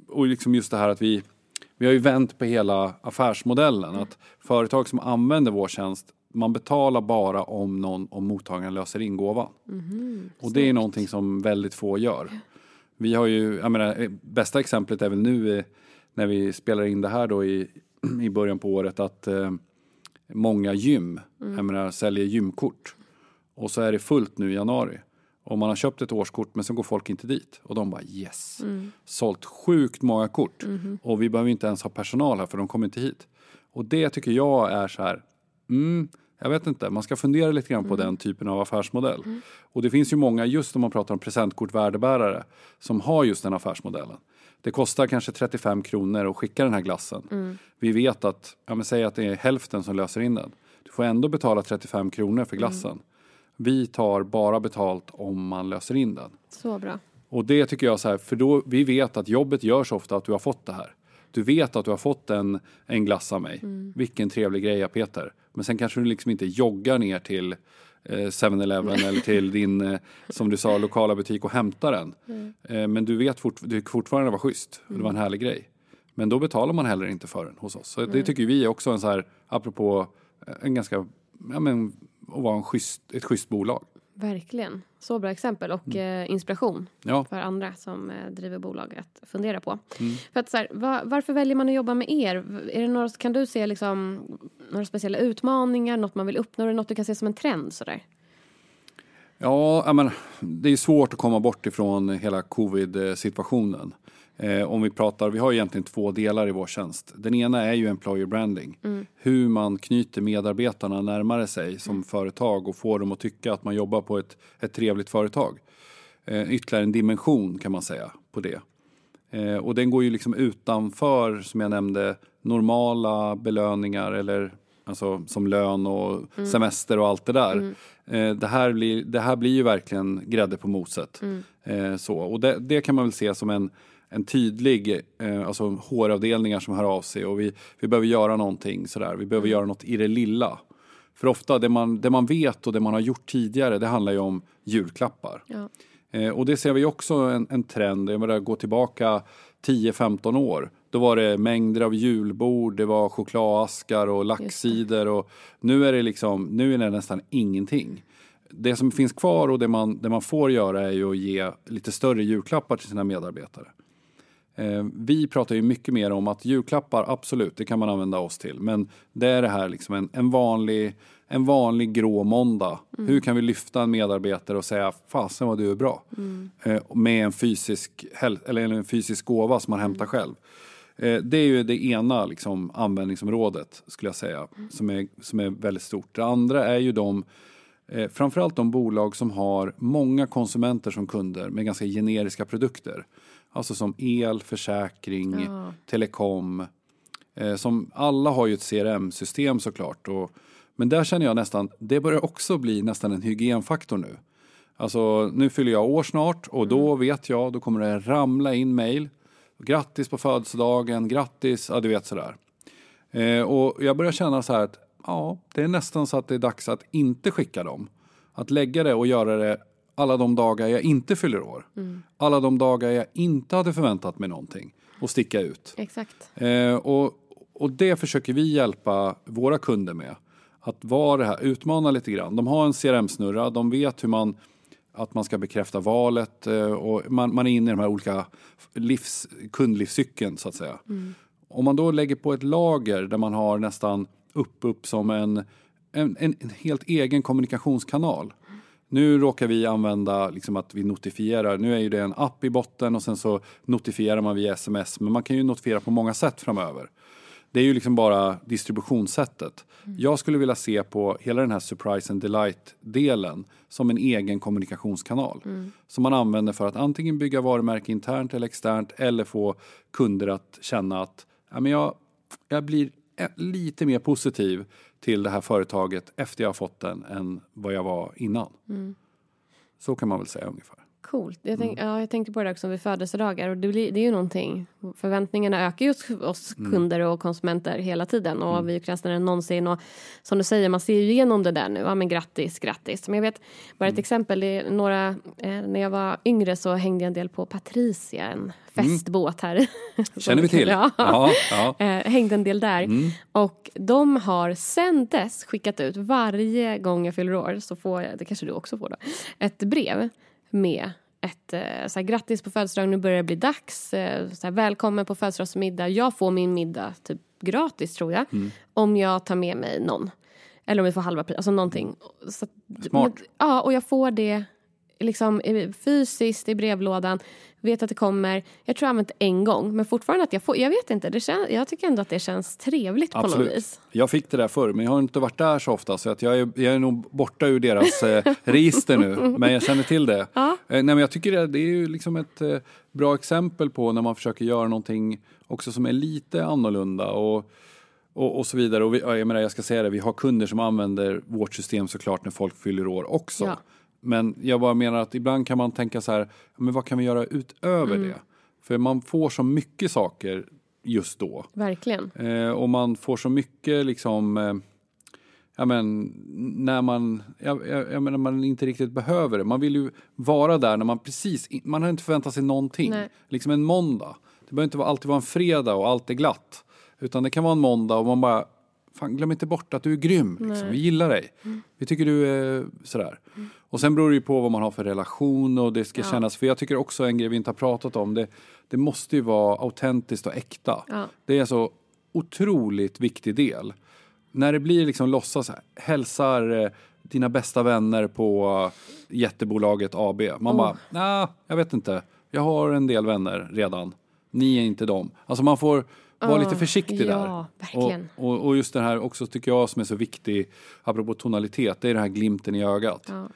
och liksom just det här att vi, vi har ju vänt på hela affärsmodellen. Att företag som använder vår tjänst, man betalar bara om någon om mottagaren löser in gåvan. och det är någonting som väldigt få gör. Vi har ju, jag menar, eh, bästa exemplet är väl nu när vi spelar in det här då i, i början på året att eh, många gym, jag menar, säljer gymkort. Och så är det fullt nu i januari. Och man har köpt ett årskort men så går folk inte dit. Och de bara yes. Sålt sjukt många kort. Och vi behöver inte ens ha personal här för de kommer inte hit. Och det tycker jag är så här. Mm, jag vet inte, man ska fundera lite grann på den typen av affärsmodell. Och det finns ju många, just om man pratar om presentkort värdebärare, som har just den affärsmodellen. Det kostar kanske 35 kronor att skicka den här glassen. Vi vet att, ja men säg att det är hälften som löser in den. Du får ändå betala 35 kronor för glassen. Vi tar bara betalt om man löser in den. Så bra. Och det tycker jag så här, för då, vi vet att jobbet görs ofta att du har fått det här. Du vet att du har fått en, en glass av mig. Vilken trevlig grej Peter. Men sen kanske du liksom inte joggar ner till eh, 7-Eleven eller till din, eh, som du sa, lokala butik och hämtar den. Eh, men du vet fort, du fortfarande var schysst. och Det var en härlig grej. Men då betalar man heller inte för den hos oss. Så det tycker vi är också en så här, apropå eh, en ganska, ja men, att vara en schysst, ett schysst bolag. Verkligen. Så bra exempel och eh, inspiration Mm. Ja. Mm. för andra som eh, driver bolag att fundera på. För att, så här, va, varför väljer man att jobba med er? Är det några, kan du se liksom, några speciella utmaningar, något man vill uppnå, eller något du kan se som en trend? Sådär? Ja, jag menar, det är svårt att komma bort ifrån hela covid-situationen. Eh, om vi pratar, vi har egentligen två delar i vår tjänst. Den ena är ju employer branding. Hur man knyter medarbetarna närmare sig som företag och får dem att tycka att man jobbar på ett, ett trevligt företag. Eh, ytterligare en dimension kan man säga på det. Eh, och den går ju liksom utanför, som jag nämnde, normala belöningar eller alltså som lön och semester och allt det där. Eh, det, här blir, det här blir ju verkligen grädde på moset. Eh, så. Och det, det kan man väl se som en, en tydlig, eh, alltså HR-avdelningar som hör av sig och vi, vi behöver göra någonting sådär. Vi behöver göra något i det lilla. För ofta det man, det man vet och det man har gjort tidigare det handlar ju om julklappar. Ja. Eh, och det ser vi också en, en trend, jag menar gå tillbaka 10-15 år. Då var det mängder av julbord, det var chokladaskar och laxsidor och nu är det liksom, nu är det nästan ingenting. Det som finns kvar och det man, det man får göra är ju att ge lite större julklappar till sina medarbetare. Eh, vi pratar ju mycket mer om att julklappar, absolut, det kan man använda oss till. Men det är det här liksom en, en, vanlig, en vanlig grå måndag. Hur kan vi lyfta en medarbetare och säga fasen vad du är bra. Eh, med en fysisk, eller en fysisk gåva som man hämtar själv. Eh, det är ju det ena liksom, användningsområdet skulle jag säga som är, som är väldigt stort. Det andra är ju de Eh, framförallt de bolag som har många konsumenter som kunder med ganska generiska produkter. Alltså som el, försäkring, telekom. Eh, som alla har ju ett CRM-system såklart. Och, men där känner jag nästan, det börjar också bli nästan en hygienfaktor nu. Alltså nu fyller jag år snart och då vet jag, då kommer det ramla in mail. Grattis på födelsedagen, grattis, ja du vet sådär. Eh, och jag börjar känna så här att ja, det är nästan så att det är dags att inte skicka dem. Att lägga det och göra det alla de dagar jag inte fyller år. Alla de dagar jag inte hade förväntat mig någonting och sticka ut. Exakt. Eh, och, och det försöker vi hjälpa våra kunder med. Att vara det här, utmana lite grann. De har en CRM-snurra, de vet hur man att man ska bekräfta valet eh, och man, man är inne i de här olika livs, kundlivscykeln så att säga. Om man då lägger på ett lager där man har nästan upp upp som en, en, en, en helt egen kommunikationskanal. Nu råkar vi använda liksom att vi notifierar. Nu är ju det en app i botten och sen så notifierar man via sms. Men man kan ju notifiera på många sätt framöver. Det är ju liksom bara distributionssättet. Jag skulle vilja se på hela den här surprise and delight-delen som en egen kommunikationskanal. Som man använder för att antingen bygga varumärke internt eller externt eller få kunder att känna att ja, men jag, jag blir lite mer positiv till det här företaget efter jag har fått den än vad jag var innan. Så kan man väl säga ungefär. Coolt. Jag, tänk, ja, jag tänkte på det också vid födelsedagar. Och det, blir, det är ju någonting. Förväntningarna ökar ju hos oss kunder och konsumenter hela tiden. Och vi är ju krassnare än någonsin. Och som du säger, man ser ju igenom det där nu. Ja, men grattis, grattis. Men jag vet, bara ett exempel. Det är några, eh, när jag var yngre så hängde jag en del på Patricia, en festbåt här. Känner vi till. Ja. Ja, ja. Eh, hängde en del där. Och de har sen dess skickat ut varje gång jag fyller år så får jag, det kanske du också får då, ett brev med ett eh, så här, grattis på födelsedagen, nu börjar det bli dags. Eh, så här, välkommen på födelsedagsmiddag. Jag får min middag typ gratis tror jag. Om jag tar med mig någon. Eller om vi får halva pris, alltså någonting. Så, Smart. Men, ja, och jag får det liksom eh, fysiskt i brevlådan. Vet att det kommer. Jag tror jag har använt en gång. Men fortfarande att jag får, jag vet inte. Det kän, jag tycker ändå att det känns trevligt på något Absolut. vis. Jag fick det där förr, men jag har inte varit där så ofta så att jag, är, jag är nog borta ur deras eh, register nu. Men jag känner till det. Ja. Eh, nej, jag tycker det, det är ju liksom ett eh, bra exempel på när man försöker göra någonting också som är lite annorlunda. Och, och, och så vidare. Och vi, ja, jag, menar, jag ska säga det, vi har kunder som använder vårt system såklart när folk fyller år också. Ja. Men jag bara menar att ibland kan man tänka så här, men vad kan vi göra utöver Mm. det? För man får så mycket saker just då. Verkligen. Eh, och man får så mycket liksom eh, Ja men när man, jag, jag, jag menar man inte riktigt behöver det. Man vill ju vara där när man precis, man har inte förväntat sig någonting. Nej. Liksom en måndag. Det behöver inte alltid vara en fredag och allt är glatt. Utan det kan vara en måndag och man bara, fan glöm inte bort att du är grym. Liksom. Vi gillar dig. Vi tycker du är sådär. Och sen beror det ju på vad man har för relation och det ska kännas, för jag tycker också en grej vi inte har pratat om, det, det måste ju vara autentiskt och äkta. Ja. Det är en så otroligt viktig del. När det blir liksom låtsas, hälsar eh, dina bästa vänner på eh, jättebolaget AB. Man bara, nej, jag vet inte. Jag har en del vänner redan. Ni är inte dem. Alltså man får vara lite försiktig ja, där. Och, och, och just det här också tycker jag som är så viktig, apropå tonalitet, det är den här glimten i ögat. Ja.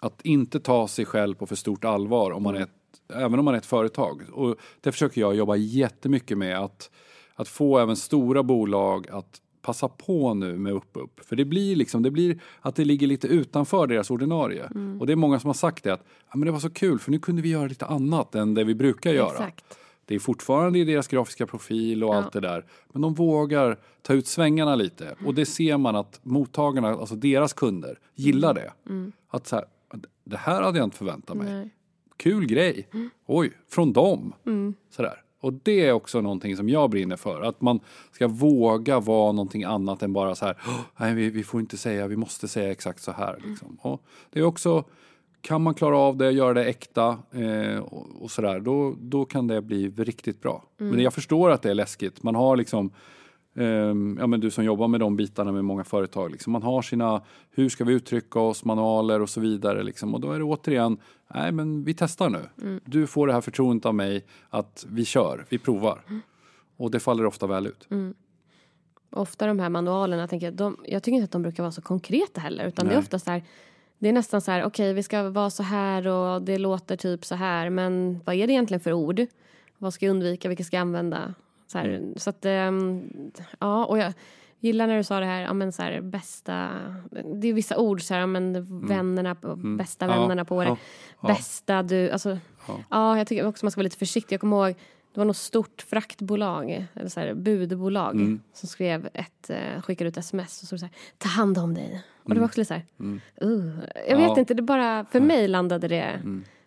Att inte ta sig själv på för stort allvar om man är ett, även om man är ett företag. Och det försöker jag jobba jättemycket med att, att få även stora bolag att passa på nu med upp upp. För det blir liksom, det blir att det ligger lite utanför deras ordinarie. Mm. Och det är många som har sagt det att ja, men det var så kul för nu kunde vi göra lite annat än det vi brukar göra. Exakt. Det är fortfarande i deras grafiska profil och Ja. allt det där. Men de vågar ta ut svängarna lite. Och det ser man att mottagarna, alltså deras kunder, gillar det. Att så här, det här hade jag inte förväntat mig. Mm. Nej. Kul grej. Oj, från dem. Sådär. Och det är också någonting som jag brinner för. Att man ska våga vara någonting annat än bara så här. "Åh, Nej, vi, vi får inte säga, vi måste säga exakt så här. Liksom. Och det är också, kan man klara av det, göra det äkta eh, och, och sådär, då, då kan det bli riktigt bra. Men jag förstår att det är läskigt. Man har liksom ja, men du som jobbar med de bitarna med många företag. Liksom. Man har sina, hur ska vi uttrycka oss, manualer och så vidare. Liksom. Och då är det återigen, nej men vi testar nu. Du får det här förtroendet av mig att vi kör, vi provar. Och det faller ofta väl ut. Ofta de här manualerna, tänker jag, de, jag tycker inte att de brukar vara så konkreta heller. Utan det är ofta så här, det är nästan så här, okej vi ska vara så här och det låter typ så här. Men vad är det egentligen för ord? Vad ska jag undvika, vilka ska jag använda? Så, här, Mm. så att, ehm, ja och jag gillar när du sa det här, ja men så här bästa, det är vissa ord så här, ja men vännerna, på, bästa Mm. Ja, vännerna på det. ja. Bästa du, alltså, ja. jag tycker också man ska vara lite försiktig. Jag kommer ihåg, det var något stort fraktbolag, eller så här, budbolag, Mm. som skrev ett, eh, skickade ut sms och så, så här, ta hand om dig. Och det var också lite så här, uh, jag Mm. Ja. vet inte, det bara, för mig landade det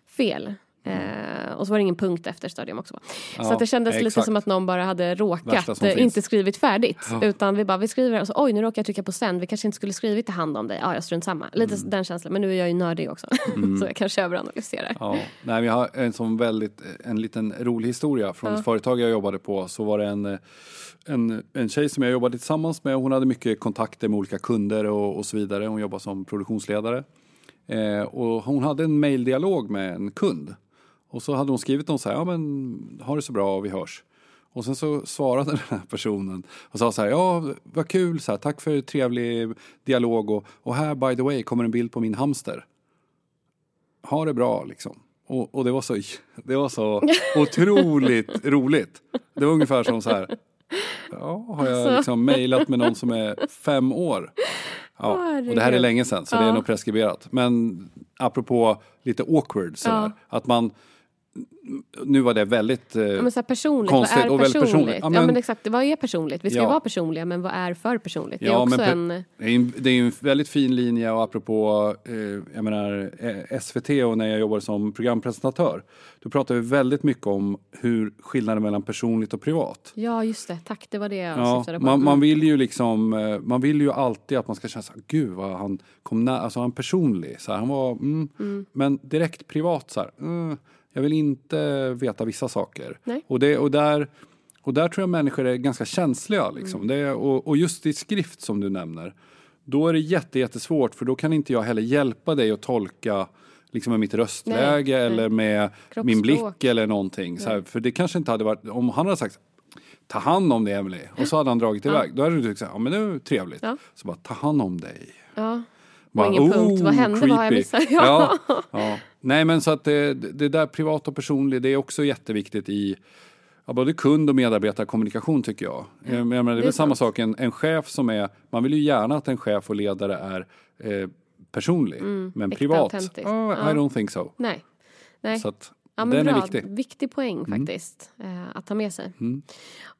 fel. Eh, och så var det ingen punkt efter stadium också. så Ja, att det kändes lite exakt. som att någon bara hade råkat, eh, inte skrivit färdigt. Utan vi bara, vi skriver och så oj nu råkar jag trycka på sänd, vi kanske inte skulle skrivit ta hand om dig. Ja, jag strunt samma. Lite Mm. den känslan, men nu är jag ju nördig också. så jag kanske överanalyserar. Ja, nej, vi har en sån väldigt, en liten rolig historia från ett företag jag jobbade på. Så var det en, en, en tjej som jag jobbade tillsammans med. Hon hade mycket kontakter med olika kunder och, och så vidare. Hon jobbade som produktionsledare. Eh, och hon hade en maildialog med en kund. Och så hade hon skrivit någon så här, ja men ha det så bra och vi hörs. Och sen så svarade den här personen och sa så här, ja vad kul, så här, tack för trevlig dialog och, och här by the way kommer en bild på min hamster ha det bra liksom. Och, och det var så, det var så otroligt roligt. Det var ungefär som så här, ja, har jag liksom mejlat med någon som är fem år? Ja, och det här är länge sedan så det är nog preskriberat. Men apropå lite awkward sådär, att man, nu var det väldigt eh, Ja, men Konstigt och väldigt personligt? Ja, Ja, men, men- exakt, vad är personligt? Vi ska Ja. vara personliga, men vad är för personligt? Det är också men en... det är en- väldigt fin linje och apropå eh, jag menar, eh, SVT och när jag jobbade som programpresentatör. Då pratade vi väldigt mycket om hur skillnaden mellan personligt och privat. Ja, just det. Tack, det var det jag Ja, syftade på. man, man Mm. vill ju liksom, eh, man vill ju alltid att man ska känna så här, gud vad han kom nära, alltså han personlig. Så här, han var, mm, Men direkt privat så här, mm, jag vill inte veta vissa saker. Nej. Och, det, och, där, och där tror jag människor är ganska känsliga. Liksom. Mm. Det, och, och just i skrift som du nämner, då är det jätte, jättesvårt för då kan inte jag heller hjälpa dig att tolka liksom med mitt röstläge Nej, eller med Kroppsspråk. min blick eller någonting. Så här, för det kanske inte hade varit, om han hade sagt ta hand om dig Emily och så hade han dragit iväg. Då hade du tyckt så här, ja men det är trevligt. Ja. Så bara ta hand om dig. Ja. Bara, ingen punkt. Vad hände? Vad har jag creepy. missat? Ja. Ja. Ja, Nej men så att det, det där privat och personligt det är också jätteviktigt i ja, både kund och medarbetarkommunikation tycker jag. Jag menar, det är det är väl samma sant. sak, en, en chef som är, man vill ju gärna att en chef och ledare är eh, personlig. men Mm, äkta, privat, oh, I Ja. don't think so. Nej. Nej. Så att Ja, men den bra. är viktig. Mm. Viktig poäng faktiskt eh, att ta med sig.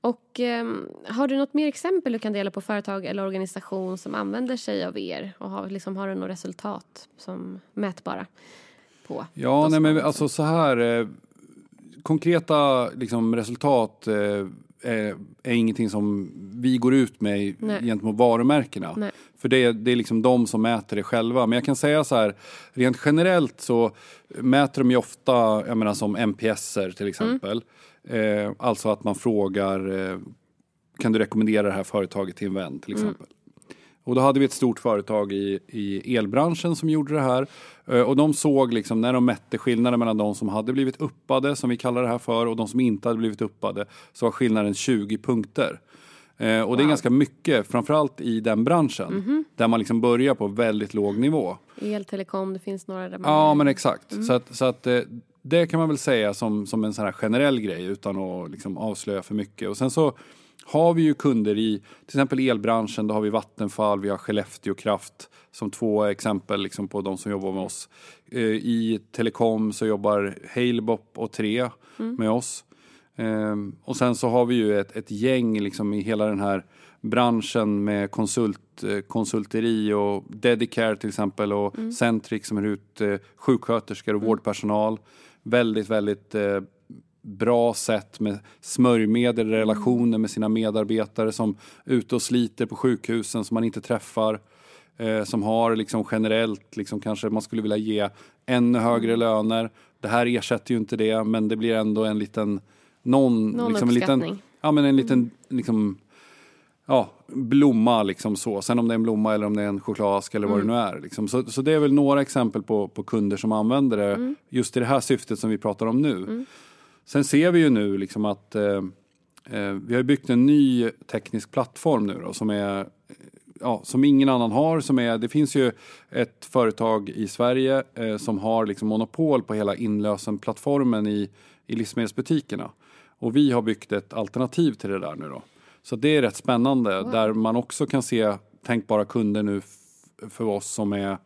Och ehm, har du något mer exempel du kan dela på företag eller organisation som använder sig av er och har, liksom, har du något resultat som mätbara på? Ja, nej, men alltså så här. Eh, konkreta liksom, resultat eh, är, är ingenting som vi går ut med Nej. gentemot varumärkena. Nej. För det är, det är liksom de som mäter det själva. Men jag kan säga så här, rent generellt så mäter de ju ofta, jag menar som NPSer till exempel. Eh, alltså att man frågar, eh, kan du rekommendera det här företaget till en vän till exempel. Och då hade vi ett stort företag i, i elbranschen som gjorde det här. Eh, Och de såg liksom när de mätte skillnaden mellan de som hade blivit uppade, som vi kallar det här för, och de som inte hade blivit uppade, så var skillnaden 20 punkter. Eh, och det är ganska mycket, framförallt i den branschen, där man liksom börjar på väldigt låg nivå. El, telekom, det finns några där man... Ja, men exakt. Så att, så att eh, det kan man väl säga som, som en sån här generell grej utan att liksom avslöja för mycket. Och sen så har vi ju kunder i till exempel elbranschen, då har vi Vattenfall, vi har Skellefteå Kraft som två exempel liksom på de som jobbar med oss. Eh, I telekom så jobbar Halebop och Tre med oss. Ehm, och sen så har vi ju ett, ett gäng liksom i hela den här branschen med konsult, eh, konsulteri och Dedicare till exempel och Centric som är ut eh, sjuksköterskor och vårdpersonal. Väldigt, väldigt eh, bra sätt med smörjmedel relationer med sina medarbetare som är ute och sliter på sjukhusen som man inte träffar. Eh, som har liksom generellt, liksom kanske man skulle vilja ge ännu högre löner. Det här ersätter ju inte det men det blir ändå en liten någon, Någon liksom en liten, ja men en liten liksom ja, blomma liksom så. Sen om det är en blomma eller om det är en chokladask eller vad det nu är. Liksom. Så, så det är väl några exempel på, på kunder som använder det just i det här syftet som vi pratar om nu. Sen ser vi ju nu liksom att eh, eh, vi har byggt en ny teknisk plattform nu då, som är Ja, som ingen annan har. Som är, det finns ju ett företag i Sverige eh, som har liksom monopol på hela inlösenplattformen i, i livsmedelsbutikerna. Och vi har byggt ett alternativ till det där nu då. Så det är rätt spännande där man också kan se tänkbara kunder nu för oss som är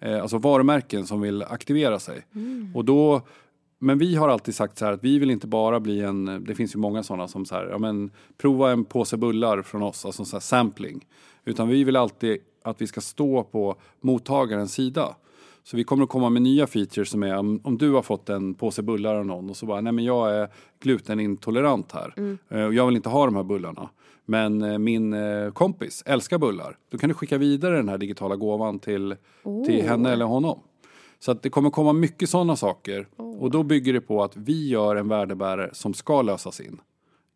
eh, alltså varumärken som vill aktivera sig. Och då, men vi har alltid sagt så här att vi vill inte bara bli en, det finns ju många sådana som så här, ja men prova en påse bullar från oss, alltså så sampling. Utan vi vill alltid att vi ska stå på mottagarens sida. Så vi kommer att komma med nya features som är om, om du har fått en påse bullar av någon och så bara, nej men jag är glutenintolerant här. Eh, och jag vill inte ha de här bullarna. Men eh, min eh, kompis älskar bullar. Då kan du skicka vidare den här digitala gåvan till, till henne eller honom. Så att det kommer komma mycket sådana saker. Och då bygger det på att vi gör en värdebärare som ska lösas in.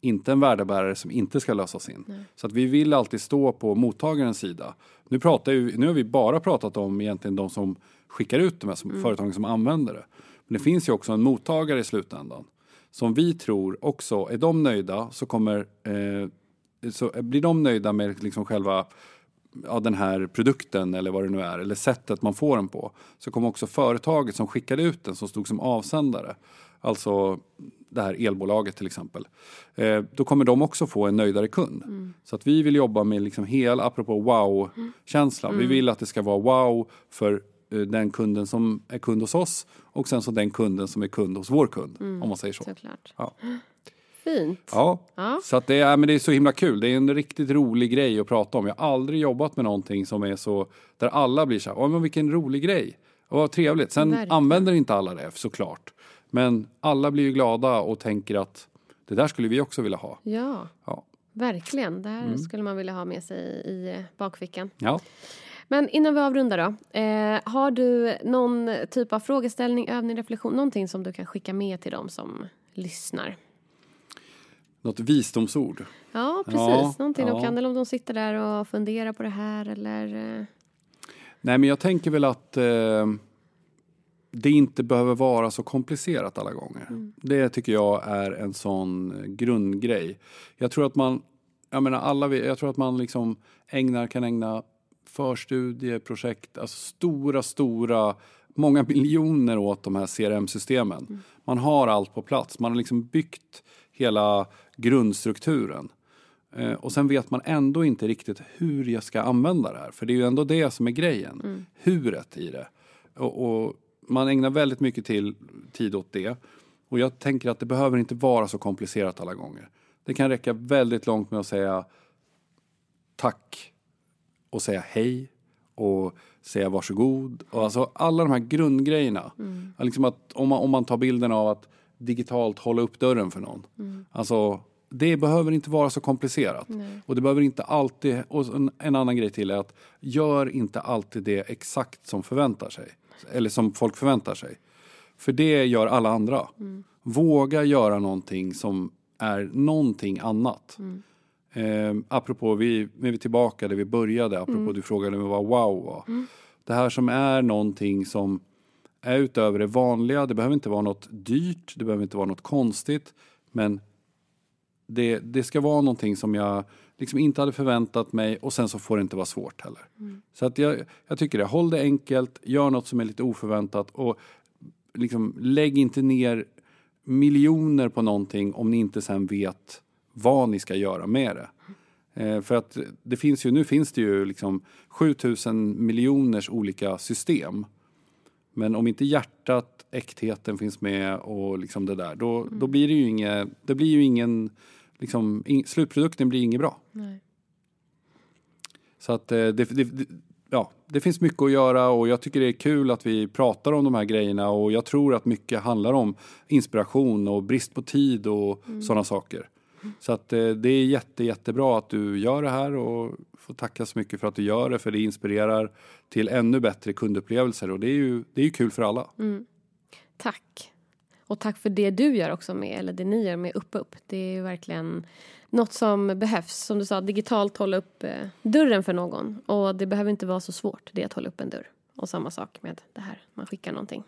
Inte en värdebärare som inte ska lösas in. Så att vi vill alltid stå på mottagarens sida. Nu, pratar ju, nu har vi bara pratat om egentligen de som skickar ut de här som, företagen som använder det. Men det finns ju också en mottagare i slutändan. Som vi tror också, är de nöjda så kommer eh, så blir de nöjda med liksom själva ja, den här produkten eller vad det nu är, eller sättet man får den på, så kommer också företaget som skickade ut den, som stod som avsändare, alltså det här elbolaget till exempel, eh, då kommer de också få en nöjdare kund. Så att vi vill jobba med liksom hela, apropå wow-känslan, vi vill att det ska vara wow för eh, den kunden som är kund hos oss och sen så den kunden som är kund hos vår kund, om man säger så. Såklart. Ja. Fint. Ja, Ja. så att det, är, men det är så himla kul. Det är en riktigt rolig grej att prata om. Jag har aldrig jobbat med någonting som är så, där alla blir så här, "Åh, men vilken rolig grej. Och vad trevligt. Sen Verkligen. använder inte alla det såklart. Men alla blir ju glada och tänker att det där skulle vi också vilja ha. Ja, Ja. verkligen. Det här Mm. skulle man vilja ha med sig i bakfickan. Ja. Men innan vi avrundar då. Eh, har du någon typ av frågeställning, övning, reflektion, någonting som du kan skicka med till dem som lyssnar? Något visdomsord. Ja, precis. Ja, någonting de ja. kan, eller om de sitter där och funderar på det här eller... Eh, Nej, men jag tänker väl att eh, det inte behöver vara så komplicerat alla gånger. Det tycker jag är en sån grundgrej. Jag tror att man, jag menar alla, jag tror att man liksom ägnar, kan ägna förstudier, projekt, alltså stora, stora, många miljoner åt de här CRM-systemen. Man har allt på plats. Man har liksom byggt hela grundstrukturen. Eh, och sen vet man ändå inte riktigt hur jag ska använda det här. För det är ju ändå det som är grejen. Huret i det. Och, och man ägnar väldigt mycket till, tid åt det. Och jag tänker att det behöver inte vara så komplicerat alla gånger. Det kan räcka väldigt långt med att säga tack och säga hej och säga varsågod. Och alltså alla de här grundgrejerna. Ja, Liksom att om, man, om man tar bilden av att digitalt hålla upp dörren för någon. Alltså det behöver inte vara så komplicerat. Och det behöver inte alltid, och en, en annan grej till är att gör inte alltid det exakt som förväntar sig. Eller som folk förväntar sig. För det gör alla andra. Våga göra någonting som är någonting annat. Eh, apropå, vi, nu är vi tillbaka där vi började, apropå du frågade mig vad wow var. Det här som är någonting som är utöver det vanliga, det behöver inte vara något dyrt, det behöver inte vara något konstigt, men det, det ska vara någonting som jag liksom inte hade förväntat mig och sen så får det inte vara svårt heller. Så att jag, jag tycker det, håll det enkelt, gör något som är lite oförväntat och liksom lägg inte ner miljoner på någonting om ni inte sen vet vad ni ska göra med det. Eh, för att det finns ju, nu finns det ju liksom 7000 miljoners olika system. Men om inte hjärtat, äktheten finns med och liksom det där, då, då blir det ju inget, det blir ju ingen, liksom, in, slutprodukten blir inget bra. Nej. Så att eh, det, det, ja, det finns mycket att göra och jag tycker det är kul att vi pratar om de här grejerna och jag tror att mycket handlar om inspiration och brist på tid och sådana saker. Så att eh, det är jätte, jättebra att du gör det här och får tacka så mycket för att du gör det för det inspirerar till ännu bättre kundupplevelser och det är ju, det är ju kul för alla. Tack. Och tack för det du gör också med, eller det ni gör med Upp Upp. Det är ju verkligen något som behövs. Som du sa, digitalt hålla upp eh, dörren för någon. Och det behöver inte vara så svårt, det att hålla upp en dörr. Och samma sak med det här, man skickar någonting.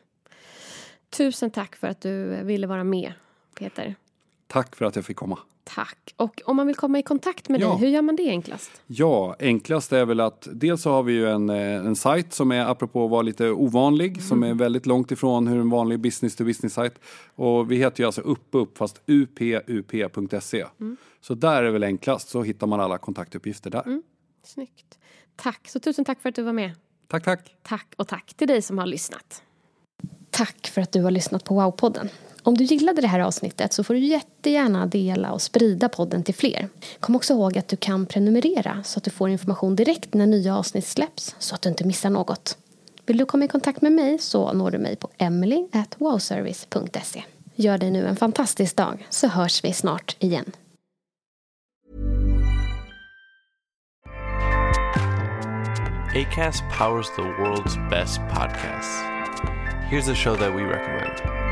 Tusen tack för att du ville vara med, Peter. Tack för att jag fick komma. Tack. Och om man vill komma i kontakt med Ja. dig, hur gör man det enklast? Ja, enklast är väl att dels så har vi ju en, eh, en sajt som är apropå att vara lite ovanlig som är väldigt långt ifrån hur en vanlig business to business sajt och vi heter ju alltså UpUp fast upup.se. Så där är väl enklast så hittar man alla kontaktuppgifter där. Snyggt. Tack. Så tusen tack för att du var med. Tack, tack. Tack och tack till dig som har lyssnat. Tack för att du har lyssnat på Wow-podden. Om du gillade det här avsnittet så får du jättegärna dela och sprida podden till fler. Kom också ihåg att du kan prenumerera så att du får information direkt när nya avsnitt släpps så att du inte missar något. Vill du komma i kontakt med mig så når du mig på emily.wowservice.se. Gör dig nu en fantastisk dag så hörs vi snart igen. ACAST powers the world's best podcasts. Here's a show that we recommend.